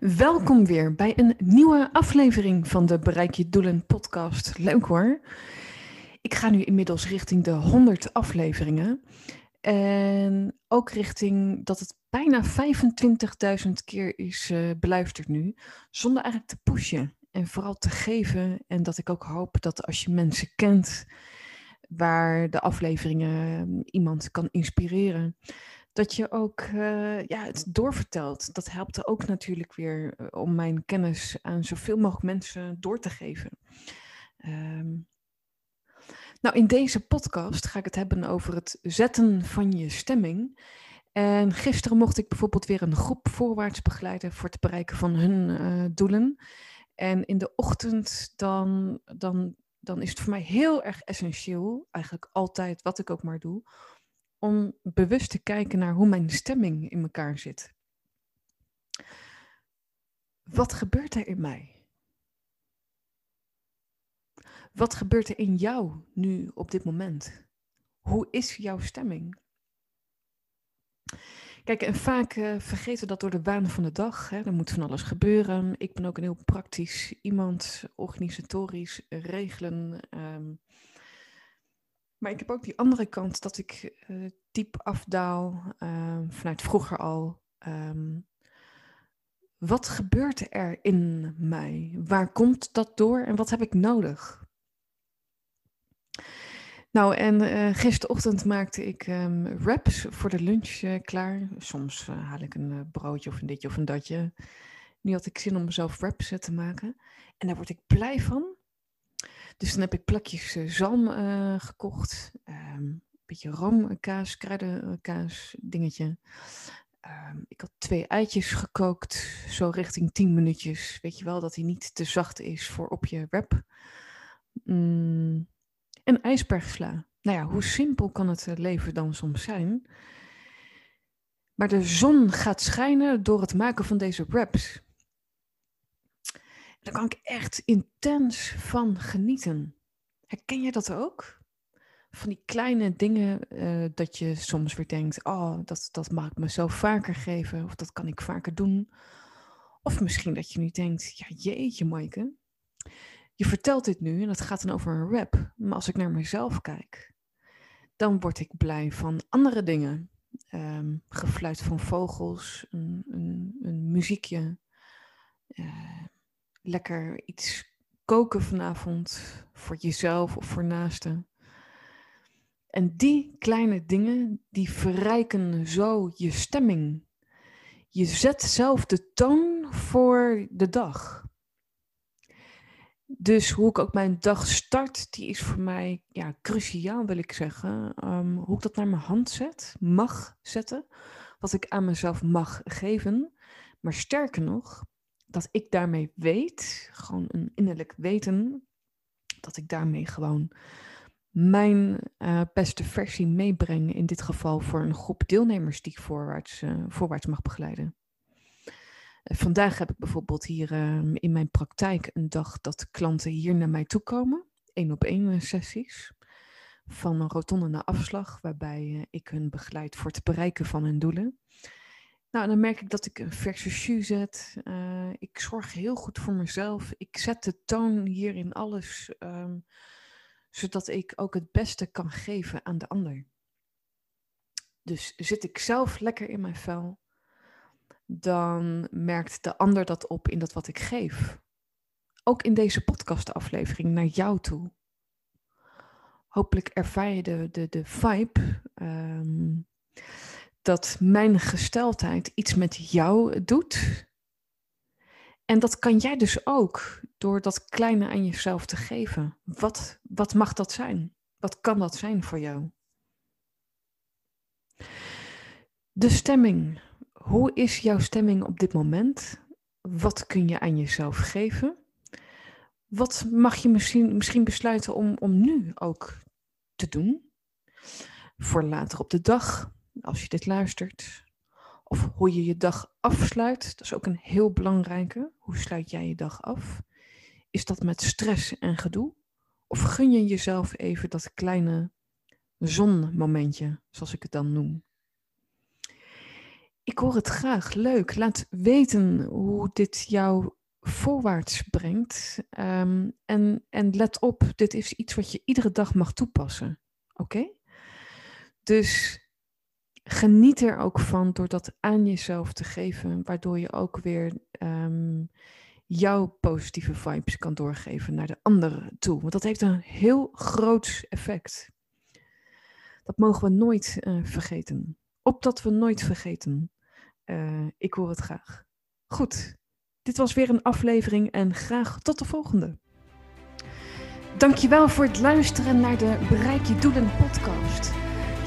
Welkom weer bij een nieuwe aflevering van de Bereik je Doelen podcast. Leuk hoor. Ik ga nu inmiddels richting de 100 afleveringen. En ook richting dat het bijna 25.000 keer is uh, beluisterd nu. Zonder eigenlijk te pushen en vooral te geven. En dat ik ook hoop dat als je mensen kent waar de afleveringen iemand kan inspireren, dat je ook uh, ja, het doorvertelt. Dat helpt ook natuurlijk weer uh, om mijn kennis aan zoveel mogelijk mensen door te geven. Um, nou, in deze podcast ga ik het hebben over het zetten van je stemming. En gisteren mocht ik bijvoorbeeld weer een groep voorwaarts begeleiden voor het bereiken van hun uh, doelen. En in de ochtend dan, dan, dan is het voor mij heel erg essentieel, eigenlijk altijd wat ik ook maar doe, om bewust te kijken naar hoe mijn stemming in elkaar zit. Wat gebeurt er in mij? Wat gebeurt er in jou nu op dit moment? Hoe is jouw stemming? Kijk, en vaak uh, vergeten we dat door de waan van de dag. Hè. Er moet van alles gebeuren. Ik ben ook een heel praktisch iemand, organisatorisch, regelen. Um, maar ik heb ook die andere kant dat ik uh, diep afdaal, uh, vanuit vroeger al. Um, wat gebeurt er in mij? Waar komt dat door en wat heb ik nodig? Nou, en uh, gisterochtend maakte ik um, wraps voor de lunch uh, klaar. Soms haal ik een broodje of een ditje of een datje. Nu had ik zin om mezelf wraps te maken. En daar word ik blij van. Dus dan heb ik plakjes zalm gekocht. Um, een beetje roomkaas, kruidenkaas dingetje. Um, ik had twee eitjes gekookt, zo richting 10 minuutjes. Weet je wel, dat hij niet te zacht is voor op je wrap. Mm en ijsbergsla. Nou ja, hoe simpel kan het leven dan soms zijn? Maar de zon gaat schijnen door het maken van deze wraps. Daar kan ik echt intens van genieten. Herken je dat ook? Van die kleine dingen uh, dat je soms weer denkt: oh, dat, dat mag ik mezelf vaker geven, of dat kan ik vaker doen. Of misschien dat je nu denkt: ja, jeetje, Maaike, je vertelt dit nu en het gaat dan over een rap. Maar als ik naar mezelf kijk, dan word ik blij van andere dingen. Um, gefluit van vogels, een, een, een muziekje. Uh, lekker iets koken vanavond voor jezelf of voor naasten. En die kleine dingen, die verrijken zo je stemming. Je zet zelf de toon voor de dag. Dus hoe ik ook mijn dag start, die is voor mij ja, cruciaal, wil ik zeggen. Um, hoe ik dat naar mijn hand zet, mag zetten. Wat ik aan mezelf mag geven. Maar sterker nog, dat ik daarmee weet, gewoon een innerlijk weten, dat ik daarmee gewoon mijn uh, beste versie meebreng. In dit geval voor een groep deelnemers die ik voorwaarts, uh, voorwaarts mag begeleiden. Vandaag heb ik bijvoorbeeld hier in mijn praktijk een dag dat klanten hier naar mij toe komen. één op één eh, sessies. Van een rotonde naar afslag, waarbij ik hun begeleid voor het bereiken van hun doelen. Nou, dan merk ik dat ik een verse jus zet. Uh, ik zorg heel goed voor mezelf. Ik zet de toon hier in alles, um, zodat ik ook het beste kan geven aan de ander. Dus zit ik zelf lekker in mijn vel, dan merkt de ander dat op in dat wat ik geef. Ook in deze podcastaflevering naar jou toe. Hopelijk ervaar je de, de, de vibe um, dat mijn gesteldheid iets met jou doet. En dat kan jij dus ook door dat kleine aan jezelf te geven. Wat, wat mag dat zijn? Wat kan dat zijn voor jou? De stemming. Hoe is jouw stemming op dit moment? Wat kun je aan jezelf geven? Wat mag je misschien, misschien besluiten om, om nu ook te doen? Voor later op de dag, als je dit luistert. Of hoe je je dag afsluit, dat is ook een heel belangrijke. Hoe sluit jij je dag af? Is dat met stress en gedoe? Of gun je jezelf even dat kleine zonmomentje, zoals ik het dan noem? Ik hoor het graag. Leuk. Laat weten hoe dit jou voorwaarts brengt. Ehm, en, en let op, dit is iets wat je iedere dag mag toepassen. Oké? Dus geniet er ook van door dat aan jezelf te geven, waardoor je ook weer um, jouw positieve vibes kan doorgeven naar de anderen toe. Want dat heeft een heel groot effect. Dat mogen we nooit uh, vergeten. Opdat we nooit vergeten. Uh, ik hoor het graag. Goed, dit was weer een aflevering en graag tot de volgende. Dankjewel voor het luisteren naar de Bereik je Doelen podcast.